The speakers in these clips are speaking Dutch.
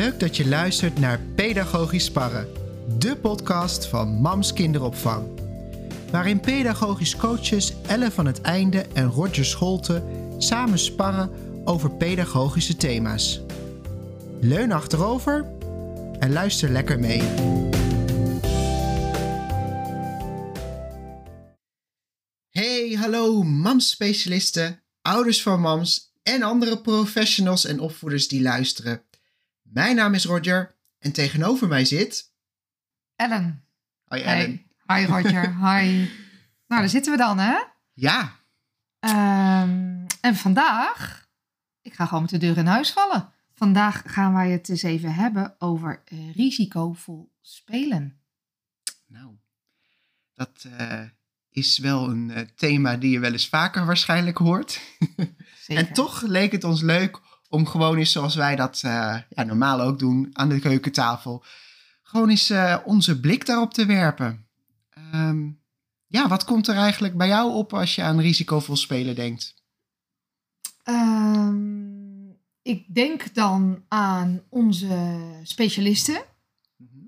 Leuk dat je luistert naar Pedagogisch Sparren, de podcast van Mams Kinderopvang. Waarin pedagogisch coaches Elle van het Einde en Roger Scholte samen sparren over pedagogische thema's. Leun achterover en luister lekker mee. Hey, hallo mams-specialisten, ouders van mams en andere professionals en opvoeders die luisteren. Mijn naam is Roger en tegenover mij zit... Ellen. Hoi Ellen. Hi, Hi Roger. Hi. Nou, daar zitten we dan, hè? Ja, Ehm, en vandaag, ik ga gewoon met de deur in huis vallen. Vandaag gaan wij het eens even hebben over eh, risicovol spelen. nou, dat eh, is wel een eh, thema die je wel eens vaker waarschijnlijk hoort. Zeker. En toch leek het ons leuk om gewoon eens zoals wij dat eh, ja, normaal ook doen aan de keukentafel, gewoon eens eh, onze blik daarop te werpen. Ehm, ja, wat komt er eigenlijk bij jou op als je aan risicovol spelen denkt? Ehm, ik denk dan aan onze specialisten.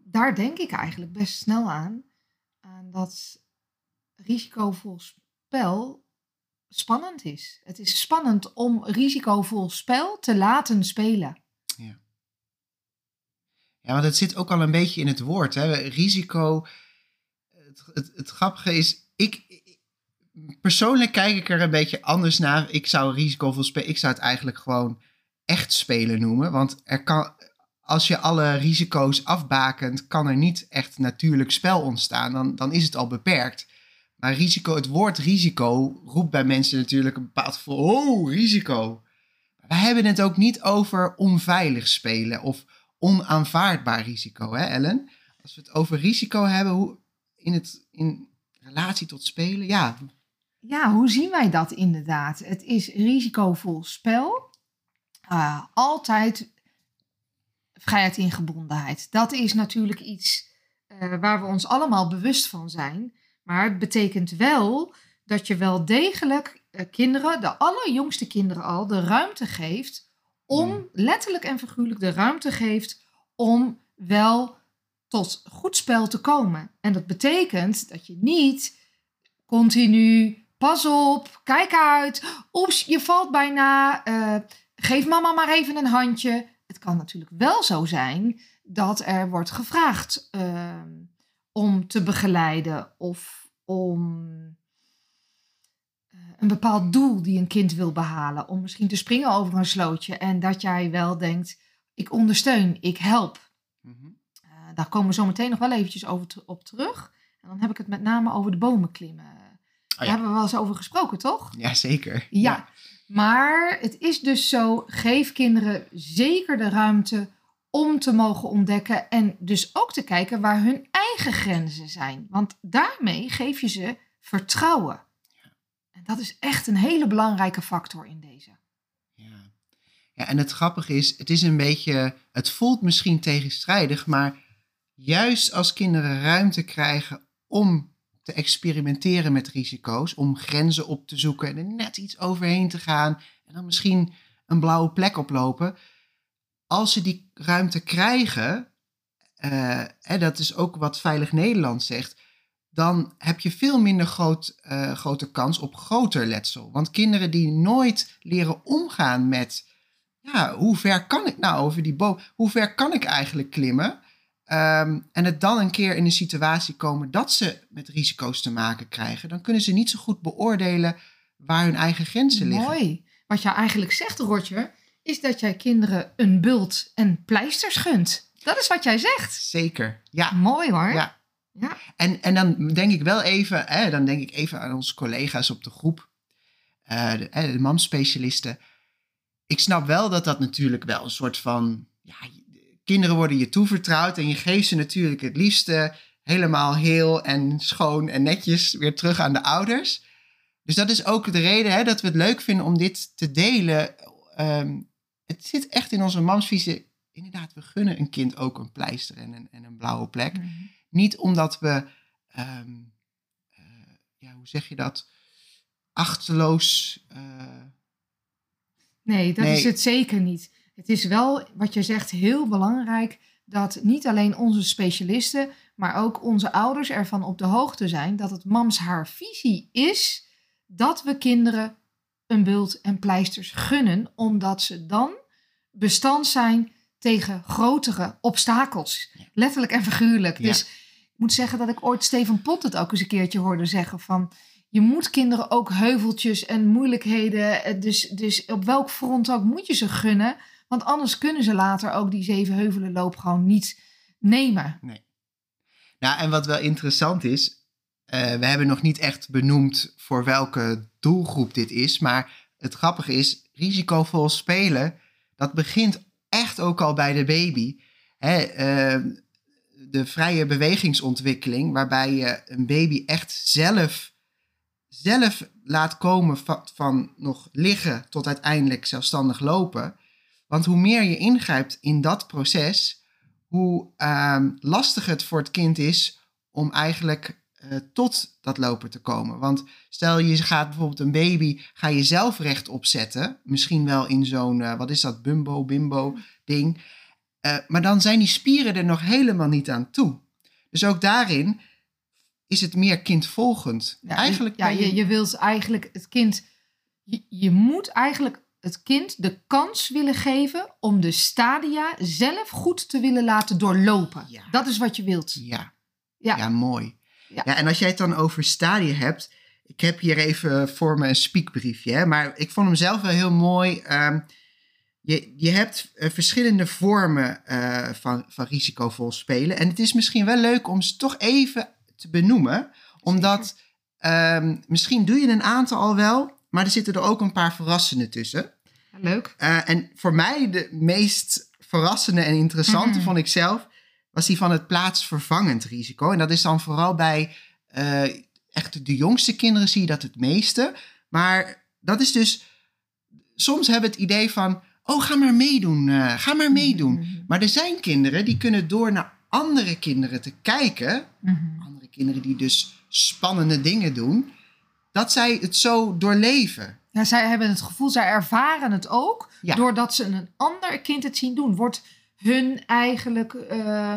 Daar denk ik eigenlijk best snel aan. Aan dat risicovol spel spannend is. Het is spannend om risicovol spel te laten spelen. Ja, want het zit ook al een beetje in het woord. Hè? Risico. Het, het, het grappige is, ik, persoonlijk kijk ik er een beetje anders naar. Ik zou risicovol spelen. Ik zou het eigenlijk gewoon echt spelen noemen. Want er kan, als je alle risico's afbakent, kan er niet echt natuurlijk spel ontstaan. Dan, dan is het al beperkt. Maar risico, het woord risico roept bij mensen natuurlijk een bepaald gevoel. Oh, risico. We hebben het ook niet over onveilig spelen of onaanvaardbaar risico, hè Ellen? Als we het over risico hebben hoe, in, het, in relatie tot spelen, ja. Ja, hoe zien wij dat inderdaad? Het is risicovol spel. Ah, altijd vrijheid in gebondenheid. Dat is natuurlijk iets eh, waar we ons allemaal bewust van zijn. Maar het betekent wel dat je wel degelijk eh, kinderen, de allerjongste kinderen al, de ruimte geeft om, letterlijk en figuurlijk, de ruimte geeft om wel tot goed spel te komen. En dat betekent dat je niet continu, pas op, kijk uit, oeps, je valt bijna, eh, geef mama maar even een handje. Het kan natuurlijk wel zo zijn dat er wordt gevraagd ehm, om te begeleiden of om eh, een bepaald doel die een kind wil behalen. Om misschien te springen over een slootje en dat jij wel denkt, ik ondersteun, ik help. Mhm. Eh, daar komen we zo meteen nog wel eventjes over te- op terug. En dan heb ik het met name over de bomen klimmen. Daar ja. hebben we wel eens over gesproken, toch? Ja, zeker. Ja. Maar het is dus zo, geef kinderen zeker de ruimte om te mogen ontdekken en dus ook te kijken waar hun eigen grenzen zijn. Want daarmee geef je ze vertrouwen. En dat is echt een hele belangrijke factor in deze. Ja. ja, en het grappige is, het is een beetje, het voelt misschien tegenstrijdig, maar juist als kinderen ruimte krijgen om te experimenteren met risico's, om grenzen op te zoeken en er net iets overheen te gaan en dan misschien een blauwe plek oplopen, als ze die ruimte krijgen, eh, hè, dat is ook wat Veilig Nederland zegt, dan heb je veel minder groot, eh, grote kans op groter letsel. Want kinderen die nooit leren omgaan met, ja, hoe ver kan ik nou over die boom, hoe ver kan ik eigenlijk klimmen? Ehm, en het dan een keer in een situatie komen dat ze met risico's te maken krijgen, dan kunnen ze niet zo goed beoordelen waar hun eigen grenzen liggen. Mooi. Wat jij eigenlijk zegt, Roger, is dat jij kinderen een bult en pleisters gunt. Dat is wat jij zegt. Zeker, ja. Mooi hoor. Ja. Ja. En, en dan denk ik wel even, hè, dan denk ik even aan onze collega's op de groep, eh, de, de mam-specialisten. Ik snap wel dat dat natuurlijk wel een soort van, ja, kinderen worden je toevertrouwd en je geeft ze natuurlijk het liefste helemaal heel en schoon en netjes weer terug aan de ouders. Dus dat is ook de reden hè, dat we het leuk vinden om dit te delen. Ehm, het zit echt in onze mamsvisie. Inderdaad, we gunnen een kind ook een pleister en een, en een blauwe plek. Mhm. Niet omdat we, ehm, eh, ja, hoe zeg je dat, achteloos. eh, Nee, dat Nee. is het zeker niet. het is wel, wat je zegt, heel belangrijk dat niet alleen onze specialisten, maar ook onze ouders ervan op de hoogte zijn dat het mams haar visie is dat we kinderen een bult en pleisters gunnen, omdat ze dan bestand zijn tegen grotere obstakels. Letterlijk en figuurlijk. Ja. Dus ik moet zeggen dat ik ooit Steven Pot het ook eens een keertje hoorde zeggen van... Je moet kinderen ook heuveltjes en moeilijkheden, eh, dus, dus op welk front ook moet je ze gunnen. Want anders kunnen ze later ook die zeven heuvelen loop gewoon niet nemen. Nou, en wat wel interessant is, eh, we hebben nog niet echt benoemd voor welke doelgroep dit is, maar het grappige is, risicovol spelen, dat begint echt ook al bij de baby. Hè, eh, de vrije bewegingsontwikkeling, waarbij je een baby echt zelf, zelf laat komen van, nog liggen tot uiteindelijk zelfstandig lopen. Want hoe meer je ingrijpt in dat proces, hoe ehm, lastig het voor het kind is om eigenlijk eh, tot dat lopen te komen. Want stel je gaat bijvoorbeeld een baby, ga je zelf rechtop zetten. Misschien wel in zo'n, eh, wat is dat, bumbo, bimbo ding. Eh, maar dan zijn die spieren er nog helemaal niet aan toe. Dus ook daarin is het meer kindvolgend. Ja, eigenlijk ja, je, je wilt eigenlijk het kind. Je, je moet eigenlijk het kind de kans willen geven om de stadia zelf goed te willen laten doorlopen. Ja. Dat is wat je wilt. Ja. Ja. Ja. mooi. Ja. Ja. en als jij het dan over stadia hebt. Ik heb hier even voor me een spiekbriefje. Hè, maar ik vond hem zelf wel heel mooi. Ehm, je, je hebt eh, verschillende vormen eh, van, van risicovol spelen. En het is misschien wel leuk om ze toch even te benoemen. Omdat ehm, misschien doe je een aantal al wel. Maar er zitten er ook een paar verrassende tussen. Leuk. Eh, en voor mij de meest verrassende en interessante Mhm. vond ik zelf, was die van het plaatsvervangend risico. En dat is dan vooral bij eh, echt de jongste kinderen zie je dat het meeste. Maar dat is dus, soms hebben het idee van, oh ga maar meedoen, eh, ga maar meedoen. Mhm. Maar er zijn kinderen die kunnen door naar andere kinderen te kijken, Mhm. andere kinderen die dus spannende dingen doen, dat zij het zo doorleven. Ja, zij hebben het gevoel, zij ervaren het ook. Ja. Doordat ze een ander kind het zien doen, wordt hun eigenlijk. eh,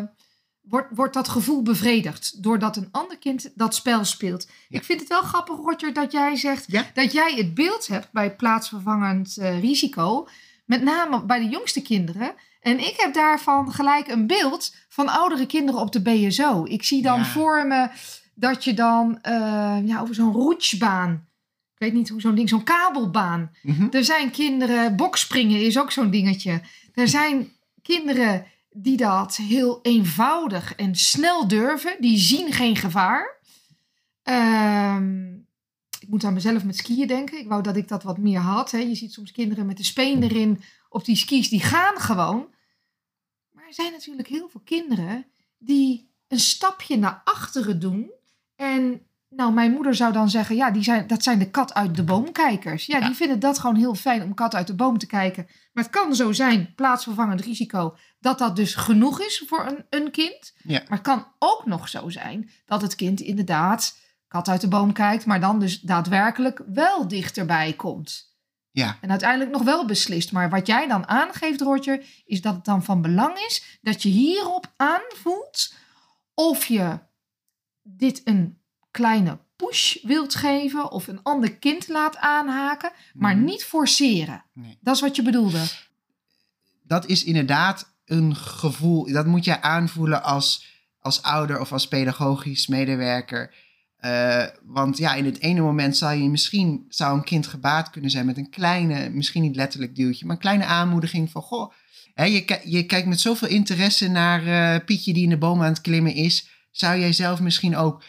wordt, wordt dat gevoel bevredigd. Doordat een ander kind dat spel speelt. Ja. Ik vind het wel grappig, Roger, dat jij zegt Ja. dat jij het beeld hebt bij plaatsvervangend eh, risico. Met name bij de jongste kinderen. En ik heb daarvan gelijk een beeld van oudere kinderen op de BSO. Ik zie dan Ja. voor me dat je dan eh, ja, over zo'n roetsbaan. Ik weet niet hoe zo'n ding, zo'n kabelbaan. Mhm. Er zijn kinderen, bokspringen is ook zo'n dingetje. Er zijn kinderen die dat heel eenvoudig en snel durven. Die zien geen gevaar. Ehm, ik moet aan mezelf met skiën denken. Ik wou dat ik dat wat meer had. Hè. Je ziet soms kinderen met de speen erin op die skis. Die gaan gewoon. Maar er zijn natuurlijk heel veel kinderen die een stapje naar achteren doen. En nou, mijn moeder zou dan zeggen, ja, die zijn, dat zijn de kat uit de boomkijkers. Ja, Ja. die vinden dat gewoon heel fijn om kat uit de boom te kijken. Maar het kan zo zijn, plaatsvervangend risico, dat dat dus genoeg is voor een, een kind. Ja. Maar het kan ook nog zo zijn dat het kind inderdaad kat uit de boom kijkt, maar dan dus daadwerkelijk wel dichterbij komt. Ja. En uiteindelijk nog wel beslist. Maar wat jij dan aangeeft, Roger, is dat het dan van belang is dat je hierop aanvoelt of je dit een kleine push wilt geven of een ander kind laat aanhaken, maar Mhm. niet forceren. Nee. Dat is wat je bedoelde. dat is inderdaad een gevoel. Dat moet jij aanvoelen als, als ouder of als pedagogisch medewerker. Eh, want ja, in het ene moment zou je misschien zou een kind gebaat kunnen zijn met een kleine, misschien niet letterlijk duwtje, maar een kleine aanmoediging van goh. Hè, je, je kijkt met zoveel interesse naar eh, Pietje die in de boom aan het klimmen is. Zou jij zelf misschien ook.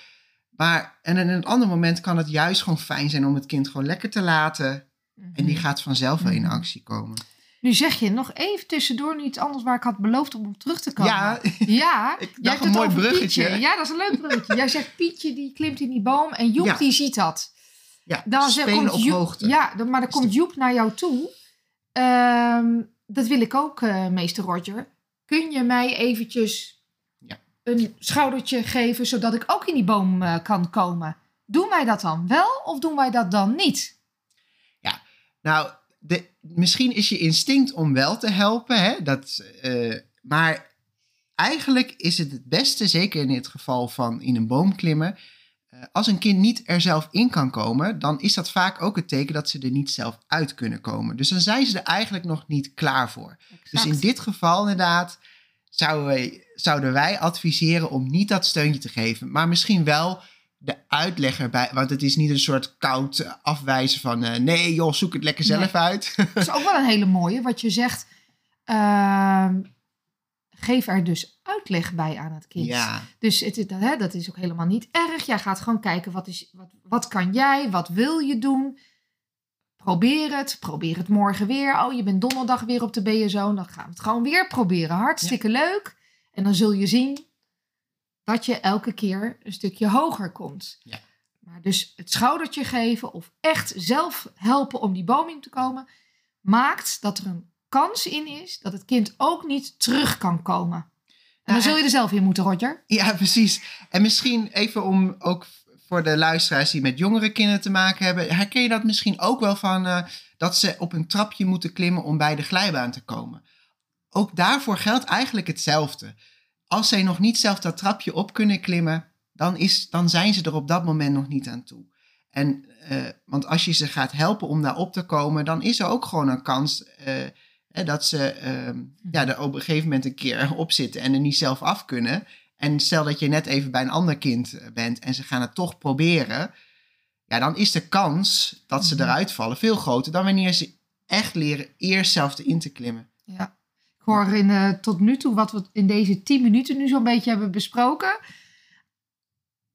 Maar en in een ander moment kan het juist gewoon fijn zijn om het kind gewoon lekker te laten. En die gaat vanzelf wel in Mhm. actie komen. Nu zeg je nog even tussendoor nu iets anders waar ik had beloofd om op terug te komen. Ja, Ja, Ik jij dacht hebt een mooi bruggetje. Pietje. Ja, dat is een leuk bruggetje. Jij zegt Pietje die klimt in die boom en Joep Ja. die ziet dat. ja Dan spelen komt op Joep- hoogte. Ja, maar dan komt Joep naar jou toe. Ehm, dat wil ik ook, eh, meester Roger. Kun je mij eventjes. Een schoudertje geven, zodat ik ook in die boom eh, kan komen? Doen wij dat dan wel of doen wij dat dan niet? Nou, de, misschien is je instinct om wel te helpen, hè? Dat, eh, maar eigenlijk is het het beste, zeker in het geval van in een boom klimmen, eh, als een kind niet er zelf in kan komen, dan is dat vaak ook het teken dat ze er niet zelf uit kunnen komen. Dus dan zijn ze er eigenlijk nog niet klaar voor. Dus in dit geval inderdaad zouden wij, zouden wij adviseren om niet dat steuntje te geven, maar misschien wel de uitleg erbij. Want het is niet een soort koud afwijzen van eh, nee joh, zoek het lekker zelf uit. Dat is ook wel een hele mooie, wat je zegt. ehm, geef er dus uitleg bij aan het kind. Ja, Dus het, dat, hè, dat is ook helemaal niet erg. Jij gaat gewoon kijken, wat, is, wat, wat kan jij? Wat wil je doen? Probeer het. Probeer het morgen weer. Oh, je bent donderdag weer op de BSO. Dan gaan we het gewoon weer proberen. Hartstikke leuk. En dan zul je zien dat je elke keer een stukje hoger komt. Ja. Maar dus het schoudertje geven of echt zelf helpen om die boom in te komen... maakt dat er een kans in is dat het kind ook niet terug kan komen. En dan zul je er zelf in moeten, Roger. ja, precies. En misschien even om ook voor de luisteraars die met jongere kinderen te maken hebben, herken je dat misschien ook wel van eh, dat ze op een trapje moeten klimmen om bij de glijbaan te komen. Ook daarvoor geldt eigenlijk hetzelfde. Als zij nog niet zelf dat trapje op kunnen klimmen, dan, is, dan zijn ze er op dat moment nog niet aan toe. En, eh, want als je ze gaat helpen om daar op te komen, dan is er ook gewoon een kans eh, dat ze ehm, ja, er op een gegeven moment een keer op zitten en er niet zelf af kunnen. En stel dat je net even bij een ander kind eh, bent en ze gaan het toch proberen, ja, dan is de kans dat ze Mhm. eruit vallen veel groter dan wanneer ze echt leren eerst zelf erin te klimmen. Ja. Ik hoor in, eh, tot nu toe wat we in deze tien minuten nu zo'n beetje hebben besproken.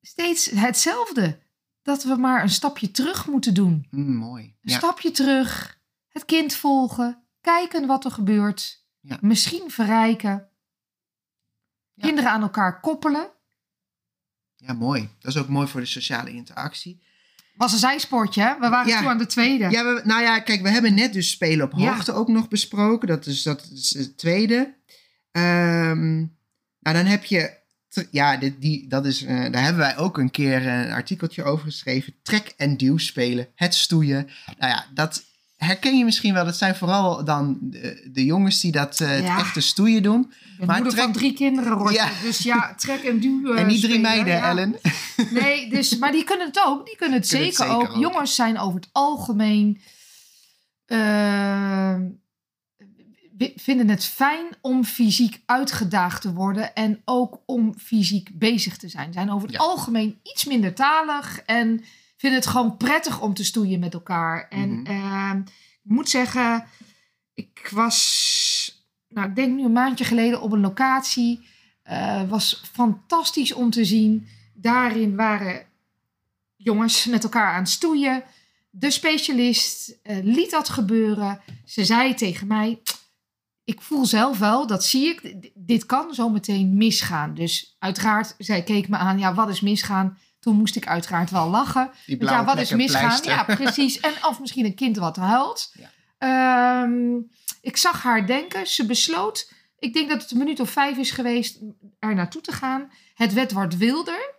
Steeds hetzelfde. Dat we maar een stapje terug moeten doen. Hm, mooi. Een Ja. stapje terug. Het kind volgen. Kijken wat er gebeurt. Ja. Misschien verrijken. Ja. Kinderen aan elkaar koppelen. ja, mooi. Dat is ook mooi voor de sociale interactie. Was een zijsportje, hè? We waren Ja. toe aan de tweede. Ja, we, nou ja, kijk, we hebben net dus spelen op Ja. hoogte ook nog besproken. Dat is, dat is het tweede. Ehm, nou, dan heb je... Ja, dit, die, dat is, eh, daar hebben wij ook een keer een artikeltje over geschreven. Trek- en duw spelen, het stoeien. Nou ja, dat herken je misschien wel. Dat zijn vooral dan de, de jongens die dat het Ja. echte stoeien doen. Ik ben maar moeder trek- van drie kinderen. Ja. Dus ja, trek en duw. en niet drie spelen, meiden, ja. Ellen. Nee, dus, maar die kunnen het ook. Die kunnen het, Kunnen het zeker, ook. ook. Jongens zijn over het algemeen. eh, wi- vinden het fijn om fysiek uitgedaagd te worden. En ook om fysiek bezig te zijn. Zijn over het Ja. algemeen iets minder talig. En vinden het gewoon prettig om te stoeien met elkaar. En Mhm. eh, ik moet zeggen. Ik was. Nou, ik denk nu een maandje geleden op een locatie. Eh, was fantastisch om te zien. Daarin waren jongens met elkaar aan het stoeien. De specialist eh, liet dat gebeuren. Ze zei tegen mij: Ik voel zelf wel, dat zie ik, dit kan zo meteen misgaan. Dus uiteraard, zij keek me aan: Ja, wat is misgaan? Toen moest ik uiteraard wel lachen. Want ja, wat is misgaan? pleister. Ja, precies. En of misschien een kind wat huilt. Ja. Ehm, ik zag haar denken. Ze besloot, ik denk dat het een minuut of vijf is geweest, er naartoe te gaan. Het werd wat wilder.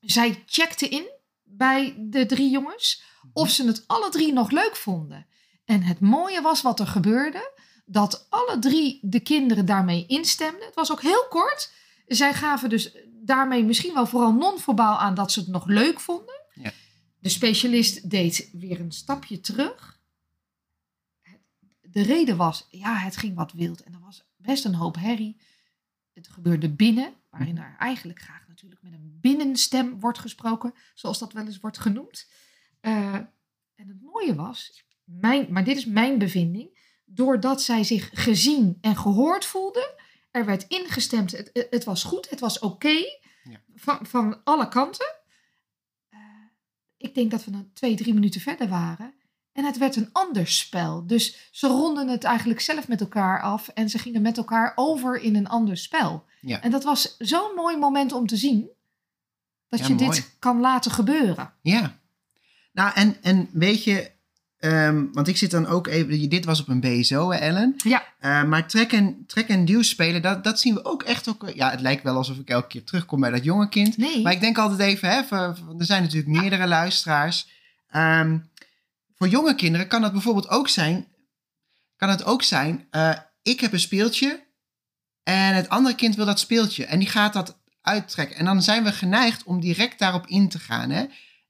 Zij checkte in bij de drie jongens of ze het alle drie nog leuk vonden. En het mooie was wat er gebeurde, dat alle drie de kinderen daarmee instemden. Het was ook heel kort. Zij gaven dus daarmee misschien wel vooral non-verbaal aan dat ze het nog leuk vonden. Ja. De specialist deed weer een stapje terug. De reden was, ja, het ging wat wild en er was best een hoop herrie. Het gebeurde binnen, waarin er eigenlijk graag natuurlijk met een binnenstem wordt gesproken, zoals dat wel eens wordt genoemd. Eh, en het mooie was, mijn, maar dit is mijn bevinding, doordat zij zich gezien en gehoord voelde, er werd ingestemd, het, het- was goed, het was oké Ja. van, van alle kanten. Eh, ik denk dat we dan twee, drie minuten verder waren. En het werd een ander spel. Dus ze ronden het eigenlijk zelf met elkaar af. En ze gingen met elkaar over in een ander spel. Ja. En dat was zo'n mooi moment om te zien. Dat Ja, je mooi. dit kan laten gebeuren. Ja. Nou, en, en weet je, ehm, want ik zit dan ook even, dit was op een BSO, hè, Ellen. Ja. Eh, maar trek en, trek en duw spelen, dat, dat zien we ook echt ook. Ja, het lijkt wel alsof ik elke keer terugkom bij dat jonge kind. Nee. Maar ik denk altijd even, hè, voor- er zijn natuurlijk meerdere luisteraars. Ehm, voor jonge kinderen kan dat bijvoorbeeld ook zijn kan het ook zijn, eh, ik heb een speeltje en het andere kind wil dat speeltje. En die gaat dat uittrekken. En dan zijn we geneigd om direct daarop in te gaan. Hè?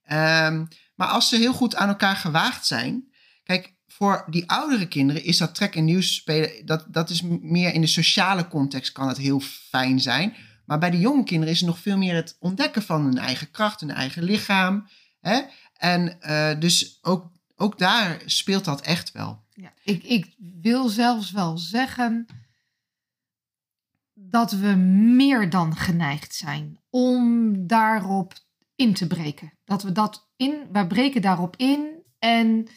Ehm, maar als ze heel goed aan elkaar gewaagd zijn. Kijk, voor die oudere kinderen is dat trek en nieuws spelen. Dat, dat is meer in de sociale context kan het heel fijn zijn. Maar bij de jonge kinderen is het nog veel meer het ontdekken van hun eigen kracht, hun eigen lichaam. Hè? En uh, dus ook, ook daar speelt dat echt wel. Ja, ik, ik wil zelfs wel zeggen dat we meer dan geneigd zijn om daarop in te breken. Dat we dat in, we breken daarop in en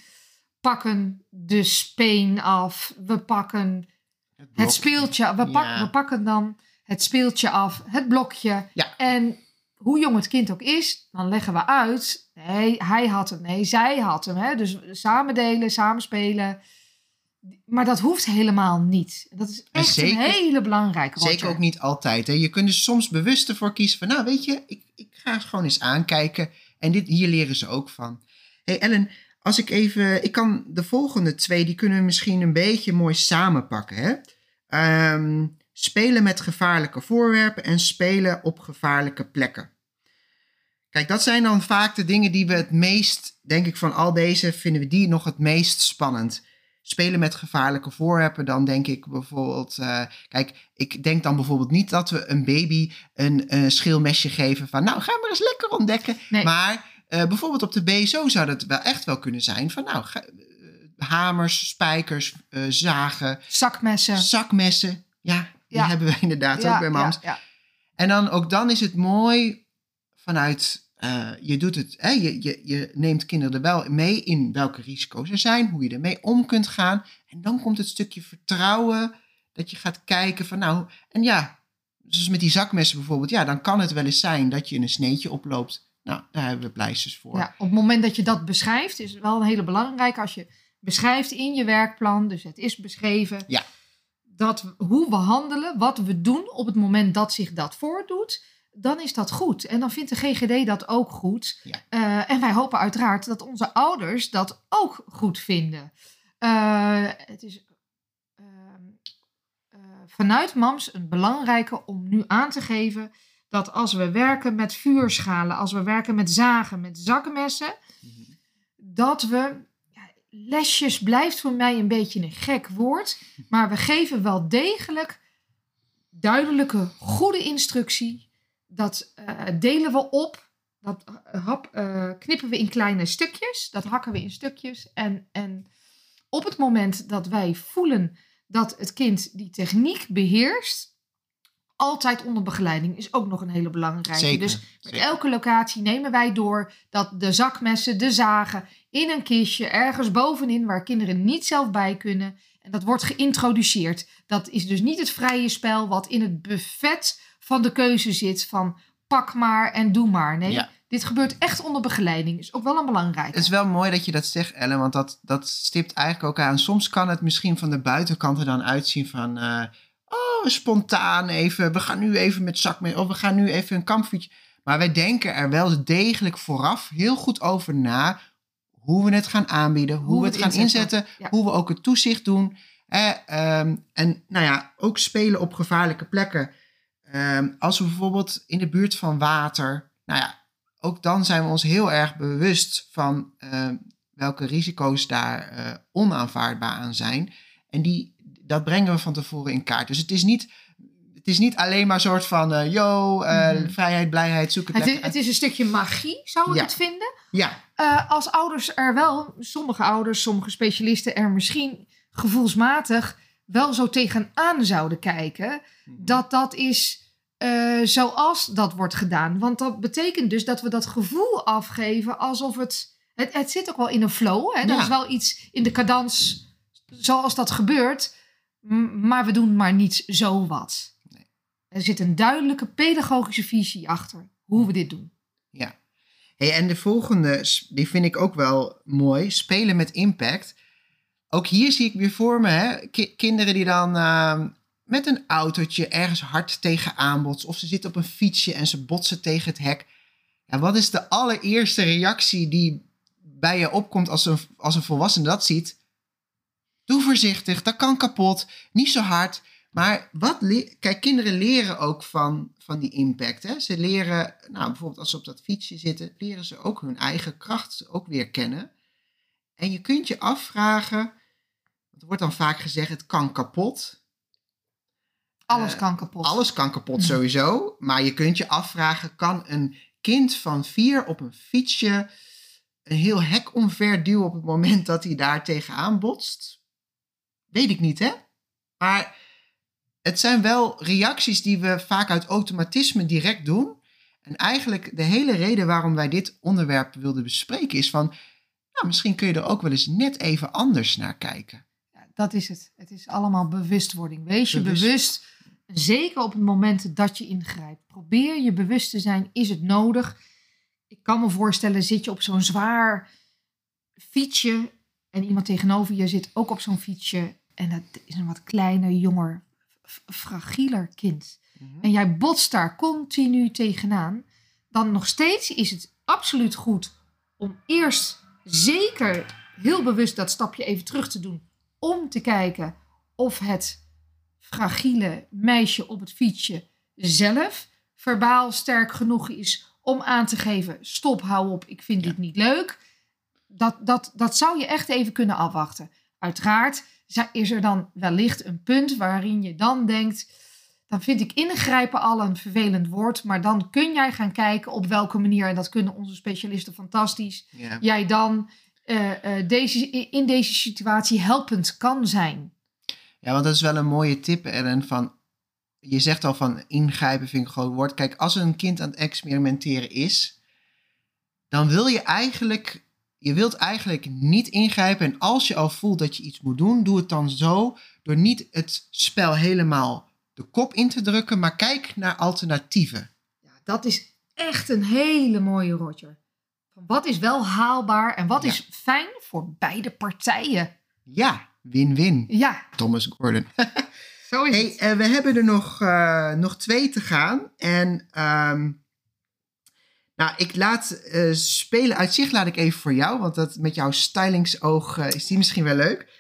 pakken de speen af. We pakken het, het speeltje. We, pak, we pakken dan het speeltje af, het blokje. Ja. En hoe jong het kind ook is, dan leggen we uit. Nee, hij had hem. Nee, zij had hem. Hè? Dus samen delen, samen spelen. Maar dat hoeft helemaal niet. Dat is echt zeker, een hele belangrijke. Zeker ook niet altijd. Hè? Je kunt er soms bewust ervoor kiezen van, nou weet je, ik, ik ga het gewoon eens aankijken. En dit, hier leren ze ook van. hey Ellen, als ik even, ik kan de volgende twee, die kunnen we misschien een beetje mooi samenpakken. Hè? Um, spelen met gevaarlijke voorwerpen en spelen op gevaarlijke plekken. Kijk, dat zijn dan vaak de dingen die we het meest, denk ik, van al deze vinden we die nog het meest spannend. Spelen met gevaarlijke voorwerpen, dan denk ik bijvoorbeeld. Uh, kijk, ik denk dan bijvoorbeeld niet dat we een baby een uh, schilmesje geven van. Nou, ga maar eens lekker ontdekken. Nee. Maar uh, bijvoorbeeld op de BSO zou dat wel echt wel kunnen zijn van. Nou, ga, hamers, spijkers, zagen. Zakmessen. Zakmessen. Ja, die hebben we inderdaad ook bij mams. En dan ook dan is het mooi vanuit, uh, je doet het, hè, je, je, je neemt kinderen er wel mee in welke risico's er zijn, hoe je ermee om kunt gaan. En dan komt het stukje vertrouwen, dat je gaat kijken van nou, en ja, zoals met die zakmessen bijvoorbeeld, ja, dan kan het wel eens zijn dat je een sneetje oploopt. Nou, daar hebben we pleisters voor. Ja, op het moment dat je dat beschrijft, is het wel een hele belangrijke als je beschrijft in je werkplan, dus het is beschreven. Ja dat hoe we handelen, wat we doen op het moment dat zich dat voordoet, dan is dat goed. En dan vindt de GGD dat ook goed. Uh, en wij hopen uiteraard dat onze ouders dat ook goed vinden. Uh, het is uh, vanuit MAMS een belangrijke om nu aan te geven dat als we werken met vuurschalen, als we werken met zagen, met zakmessen, mm -hmm. dat we lesjes blijft voor mij een beetje een gek woord. Maar we geven wel degelijk duidelijke, goede instructie. Dat uh, delen we op. Dat hap, uh, knippen we in kleine stukjes. Dat hakken we in stukjes. En, en op het moment dat wij voelen dat het kind die techniek beheerst, altijd onder begeleiding is ook nog een hele belangrijke. Zeker, dus met elke locatie nemen wij door dat de zakmessen, de zagen in een kistje ergens bovenin waar kinderen niet zelf bij kunnen. En dat wordt geïntroduceerd. Dat is dus niet het vrije spel wat in het buffet van de keuze zit van pak maar en doe maar. Nee, dit gebeurt echt onder begeleiding. Is ook wel een belangrijke. Het is wel mooi dat je dat zegt, Ellen, want dat, dat stipt eigenlijk ook aan. Soms kan het misschien van de buitenkant er dan uitzien van... Uh, oh, spontaan even, we gaan nu even met zak mee, of we gaan nu even een kampvuurtje. Maar wij denken er wel degelijk vooraf heel goed over na hoe we het gaan aanbieden, hoe, we het, gaan inzetten, hoe we ook het toezicht doen. Eh, en nou ja, ook spelen op gevaarlijke plekken. Um, als we bijvoorbeeld in de buurt van water, nou ja, ook dan zijn we ons heel erg bewust van uh, welke risico's daar uh, onaanvaardbaar aan zijn. En die, dat brengen we van tevoren in kaart. Dus het is niet, het is niet alleen maar een soort van, uh, yo, uh, mm -hmm. vrijheid, blijheid, zoek het, het is, Het is een stukje magie, zou ik ja. het vinden. Ja. Als ouders er wel, sommige ouders, sommige specialisten er misschien gevoelsmatig wel zo tegenaan zouden kijken, -hmm. dat dat is zoals dat wordt gedaan. Want dat betekent dus dat we dat gevoel afgeven alsof het, het, het zit ook wel in een flow. Hè? Dat ja. is wel iets in de cadans zoals dat gebeurt, maar we doen maar niet zo wat. Nee. Er zit een duidelijke pedagogische visie achter hoe we dit doen. Ja. Hey, en de volgende, die vind ik ook wel mooi. Spelen met impact. Ook hier zie ik weer voor me hè, ki kinderen die dan uh, met een autootje ergens hard tegenaan botsen. Of ze zitten op een fietsje en ze botsen tegen het hek. Ja, wat is de allereerste reactie die bij je opkomt als een, als een volwassene dat ziet? doe voorzichtig, dat kan kapot, niet zo hard. Maar wat kijk, kinderen leren ook van, van die impact. Hè? Ze leren, nou, bijvoorbeeld als ze op dat fietsje zitten, leren ze ook hun eigen kracht ook weer kennen. En je kunt je afvragen, er wordt dan vaak gezegd, het kan kapot. Alles Eh, kan kapot. Alles kan kapot sowieso, maar je kunt je afvragen, kan een kind van vier op een fietsje een heel hek omver duwen op het moment dat hij daar tegenaan botst? Weet ik niet, hè? Maar het zijn wel reacties die we vaak uit automatisme direct doen. En eigenlijk de hele reden waarom wij dit onderwerp wilden bespreken is van, nou, misschien kun je er ook wel eens net even anders naar kijken. Ja, dat is het. Het is allemaal bewustwording. Wees je Bewust. bewust. Zeker op het moment dat je ingrijpt. Probeer je bewust te zijn. Is het nodig? Ik kan me voorstellen, zit je op zo'n zwaar fietsje. En iemand tegenover je zit ook op zo'n fietsje. En dat is een wat kleiner, jonger, fragieler kind. En jij botst daar continu tegenaan. Dan nog steeds is het absoluut goed om eerst zeker heel bewust dat stapje even terug te doen. Om te kijken of het fragiele meisje op het fietsje zelf verbaal sterk genoeg is om aan te geven: stop, hou op, ik vind Ja. dit niet leuk. Dat, dat, dat zou je echt even kunnen afwachten. Uiteraard is er dan wellicht een punt waarin je dan denkt: dan vind ik ingrijpen al een vervelend woord, maar dan kun jij gaan kijken op welke manier, en dat kunnen onze specialisten fantastisch, jij dan eh, eh, deze, in deze situatie helpend kan zijn. Ja, want dat is wel een mooie tip, Ellen. Van, je zegt al van ingrijpen vind ik gewoon woord. Kijk, als een kind aan het experimenteren is, dan wil je eigenlijk, je wilt eigenlijk niet ingrijpen. En als je al voelt dat je iets moet doen, doe het dan zo door niet het spel helemaal de kop in te drukken, maar kijk naar alternatieven. Ja, dat is echt een hele mooie, Roger. Wat is wel haalbaar en wat Ja. is fijn voor beide partijen? Ja, win-win. Ja, Thomas Gordon. zo is Hey, het. eh, we hebben er nog, eh, nog twee te gaan. En ehm, nou, ik laat eh, spelen uit zich laat ik even voor jou, want dat met jouw stylingsoog is die misschien wel leuk.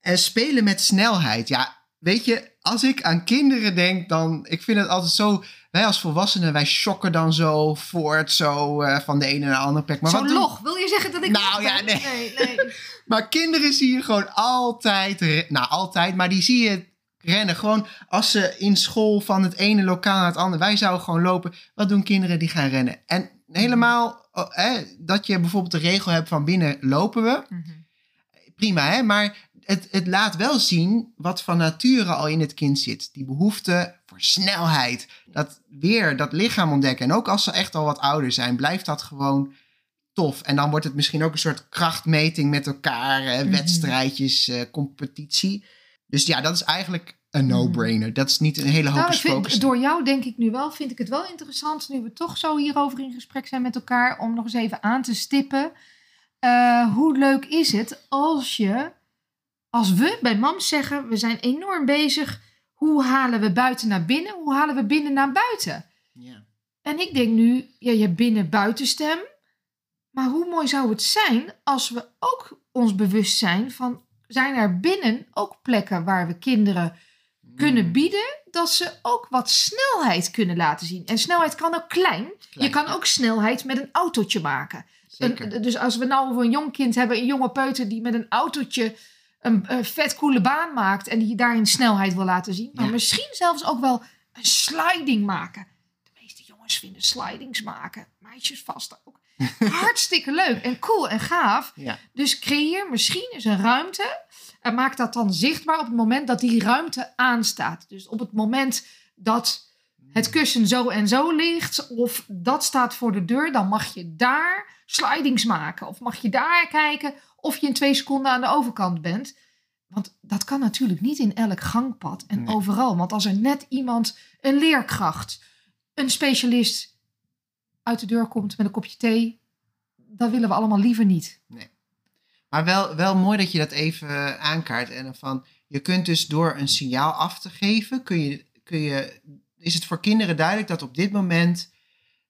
En spelen met snelheid. Ja, weet je, als ik aan kinderen denk, dan ik vind het altijd zo. Wij als volwassenen, wij shocken dan zo voort, zo eh, van de ene naar de andere plek. Maar doen- log. Wil je zeggen dat ik Nou, ja, nee. nee, nee. maar kinderen zie je gewoon altijd, nou altijd, maar die zie je rennen. Gewoon als ze in school van het ene lokaal naar het andere, wij zouden gewoon lopen. Wat doen kinderen die gaan rennen? En helemaal, oh, dat je bijvoorbeeld de regel hebt van binnen lopen we, Mhm. prima hè, maar het, het laat wel zien wat van nature al in het kind zit. Die behoefte voor snelheid, dat weer dat lichaam ontdekken. En ook als ze echt al wat ouder zijn, blijft dat gewoon tof. En dan wordt het misschien ook een soort krachtmeting met elkaar, eh, Mhm. wedstrijdjes, eh, competitie. Dus ja, dat is eigenlijk een no-brainer. Dat is niet een hele Nou, ik hocus vind, door jou denk ik nu wel, vind ik het wel interessant, nu we toch zo hierover in gesprek zijn met elkaar, om nog eens even aan te stippen. Eh, hoe leuk is het als je, als we bij mam zeggen, we zijn enorm bezig, hoe halen we buiten naar binnen, hoe halen we binnen naar buiten? Ja. En ik denk nu, ja, je binnen-buitenstem. Maar hoe mooi zou het zijn als we ook ons bewust zijn van, zijn er binnen ook plekken waar we kinderen kunnen Mm, bieden, dat ze ook wat snelheid kunnen laten zien. En snelheid kan ook klein. Je kan ook snelheid met een autootje maken. Een- dus als we nou over een jong kind hebben, een jonge peuter die met een autootje een, een vet coole baan maakt en die daarin snelheid wil laten zien. Maar Ja. misschien zelfs ook wel een sliding maken. De meeste jongens vinden slidings maken, meisjes vast ook. Hartstikke leuk en cool en gaaf. ja. Dus creëer misschien eens een ruimte en maak dat dan zichtbaar op het moment dat die ruimte aanstaat. Dus op het moment dat het kussen zo en zo ligt of dat staat voor de deur, dan mag je daar slidings maken. Of mag je daar kijken of je in twee seconden aan de overkant bent. Want dat kan natuurlijk niet in elk gangpad en Nee. overal. Want als er net iemand, een leerkracht, een specialist uit de deur komt met een kopje thee, dat willen we allemaal liever niet. Maar wel, wel mooi dat je dat even aankaart. En van, je kunt dus door een signaal af te geven, kun je, kun je, is het voor kinderen duidelijk dat op dit moment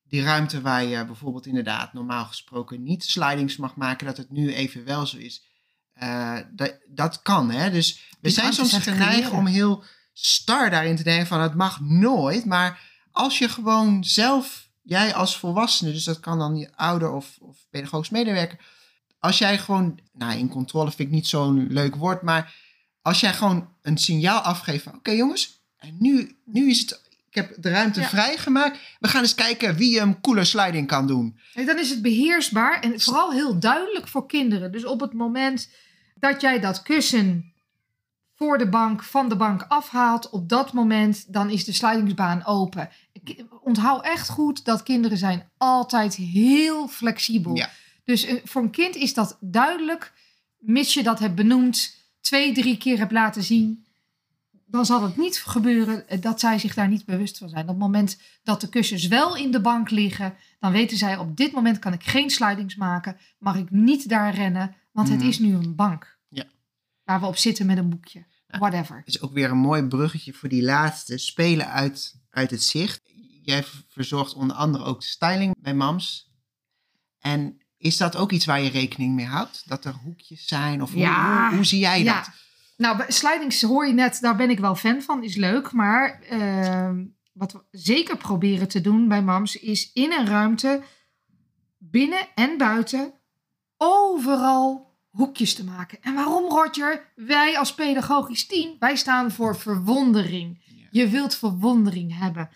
die ruimte waar je bijvoorbeeld inderdaad normaal gesproken niet slidings mag maken, dat het nu even wel zo is. eh, dat, dat kan, hè. Dus we Die zijn soms geneigd om heel star daarin te denken van het mag nooit. Maar als je gewoon zelf, jij als volwassene, dus dat kan dan je ouder of, of pedagogisch medewerker, als jij gewoon, nou in controle vind ik niet zo'n leuk woord, maar als jij gewoon een signaal afgeeft van oké jongens, en nu, nu is het, heb de ruimte Ja. vrijgemaakt, we gaan eens kijken wie een coole sliding kan doen. Nee, Dan is het beheersbaar en vooral heel duidelijk voor kinderen. Dus op het moment dat jij dat kussen voor de bank, van de bank afhaalt, op dat moment dan is de slidingsbaan open. Ik onthoud echt goed dat kinderen zijn altijd heel flexibel. Ja. Dus eh, voor een kind is dat duidelijk, mits je dat hebt benoemd, twee, drie keer hebt laten zien. Dan zal het niet gebeuren eh, dat zij zich daar niet bewust van zijn. Op het moment dat de kussens wel in de bank liggen, dan weten zij op dit moment kan ik geen slidings maken. Mag ik niet daar rennen, want het Mhm. is nu een bank. Ja. Waar we op zitten met een boekje. Whatever. is ook weer een mooi bruggetje voor die laatste. Spelen uit, uit het zicht. Jij verzorgt onder andere ook de styling bij Mams. En is dat ook iets waar je rekening mee houdt? Dat er hoekjes zijn? Of hoe, hoe, hoe zie jij Ja. dat? Nou, slidings hoor je net, daar ben ik wel fan van, is leuk. Maar ehm, wat we zeker proberen te doen bij MAMS is in een ruimte, binnen en buiten, overal hoekjes te maken. En waarom, Roger? Wij als pedagogisch team, wij staan voor verwondering. Je wilt verwondering hebben.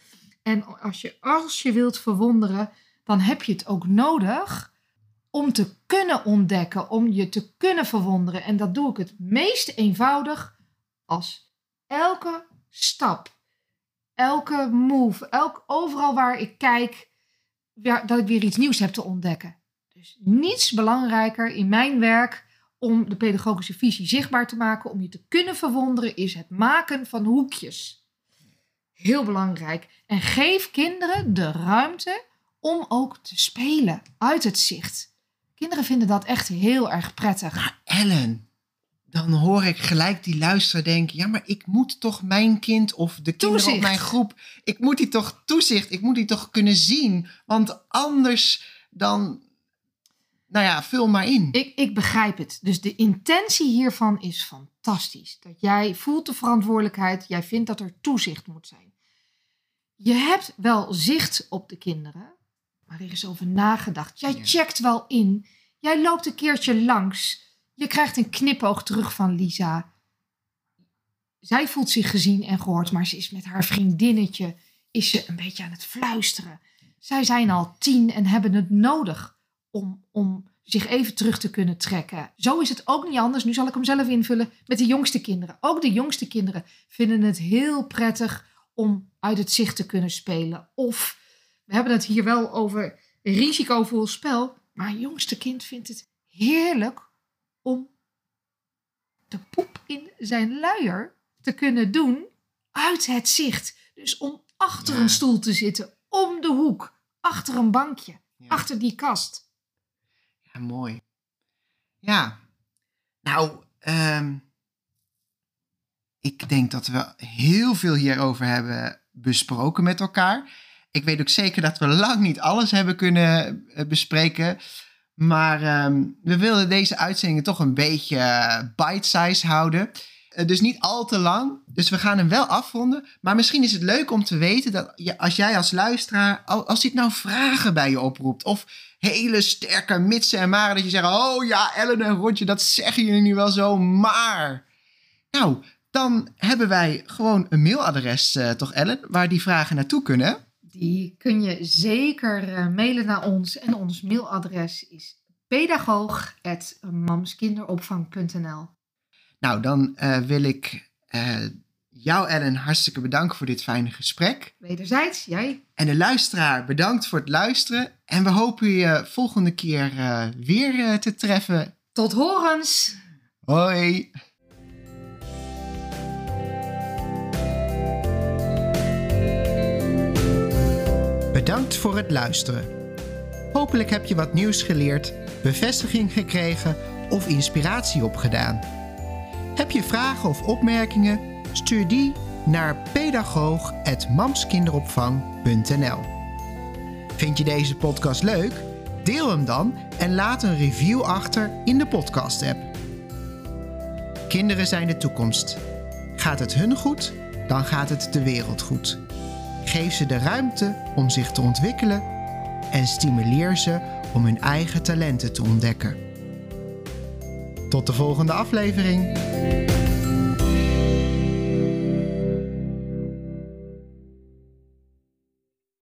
En als je, als je wilt verwonderen, dan heb je het ook nodig om te kunnen ontdekken, om je te kunnen verwonderen. En dat doe ik het meest eenvoudig als elke stap, elke move, elk, overal waar ik kijk, dat ik weer iets nieuws heb te ontdekken. Dus niets belangrijker in mijn werk om de pedagogische visie zichtbaar te maken, om je te kunnen verwonderen, is het maken van hoekjes. Heel belangrijk. En geef kinderen de ruimte om ook te spelen uit het zicht. Kinderen vinden dat echt heel erg prettig. Maar Ellen, dan hoor ik gelijk die luisteraar denken... ja, maar ik moet toch mijn kind of de kinderen op mijn groep... ik moet die toch toezicht, ik moet die toch kunnen zien. Want anders dan... Nou ja, vul maar in. Ik, ik begrijp het. Dus de intentie hiervan is fantastisch. Dat jij voelt de verantwoordelijkheid. Jij vindt dat er toezicht moet zijn. Je hebt wel zicht op de kinderen. Maar er is over nagedacht. Jij Ja. checkt wel in. Jij loopt een keertje langs. Je krijgt een knipoog terug van Lisa. Zij voelt zich gezien en gehoord. Maar ze is met haar vriendinnetje. Is ze een beetje aan het fluisteren. Zij zijn al tien en hebben het nodig om, om zich even terug te kunnen trekken. Zo is het ook niet anders. Nu zal ik hem zelf invullen met de jongste kinderen. Ook de jongste kinderen vinden het heel prettig om uit het zicht te kunnen spelen. Of we hebben het hier wel over risicovol spel. Maar jongste kind vindt het heerlijk om de poep in zijn luier te kunnen doen uit het zicht. Dus om achter Ja. een stoel te zitten, om de hoek, achter een bankje, Ja. achter die kast. Ja, mooi. Ja. Nou, ehm, ik denk dat we heel veel hierover hebben besproken met elkaar. Ik weet ook zeker dat we lang niet alles hebben kunnen eh, bespreken. Maar ehm, we wilden deze uitzendingen toch een beetje eh, bite-size houden. Eh, dus niet al te lang. Dus we gaan hem wel afronden. Maar misschien is het leuk om te weten dat je, als jij als luisteraar, al- als dit nou vragen bij je oproept. Of hele sterke mitsen en maren. Dat je zegt, oh ja, Ellen en Roger, dat zeggen jullie nu wel zo. Maar, nou, dan hebben wij gewoon een mailadres, toch Ellen? Waar die vragen naartoe kunnen. Die kun je zeker eh, mailen naar ons. En ons mailadres is pedagoog.mamskinderopvang.nl Nou, dan eh, wil ik eh, jou, Ellen, hartstikke bedanken voor dit fijne gesprek. Wederzijds, jij. En de luisteraar, bedankt voor het luisteren. En we hopen je volgende keer weer te treffen. Tot horens! Hoi! Bedankt voor het luisteren. Hopelijk heb je wat nieuws geleerd, bevestiging gekregen of inspiratie opgedaan. Heb je vragen of opmerkingen? Stuur die naar pedagoog.mamskinderopvang.nl Vind je deze podcast leuk? Deel hem dan en laat een review achter in de podcast-app. Kinderen zijn de toekomst. Gaat het hun goed, dan gaat het de wereld goed. Geef ze de ruimte om zich te ontwikkelen en stimuleer ze om hun eigen talenten te ontdekken. Tot de volgende aflevering.